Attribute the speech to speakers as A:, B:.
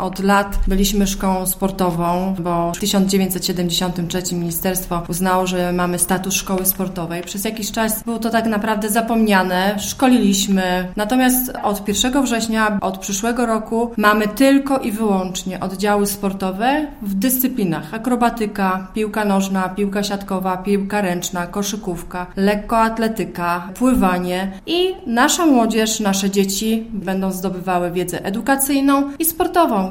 A: Od lat byliśmy szkołą sportową, bo w 1973 ministerstwo uznało, że mamy status szkoły sportowej. Przez jakiś czas było to tak naprawdę zapomniane, szkoliliśmy. Natomiast od 1 września, od przyszłego roku mamy tylko i wyłącznie oddziały sportowe w dyscyplinach akrobatyka, piłka nożna, piłka siatkowa, piłka ręczna, koszykówka, lekkoatletyka, pływanie i nasza młodzież, nasze dzieci będą zdobywały wiedzę edukacyjną i sportową.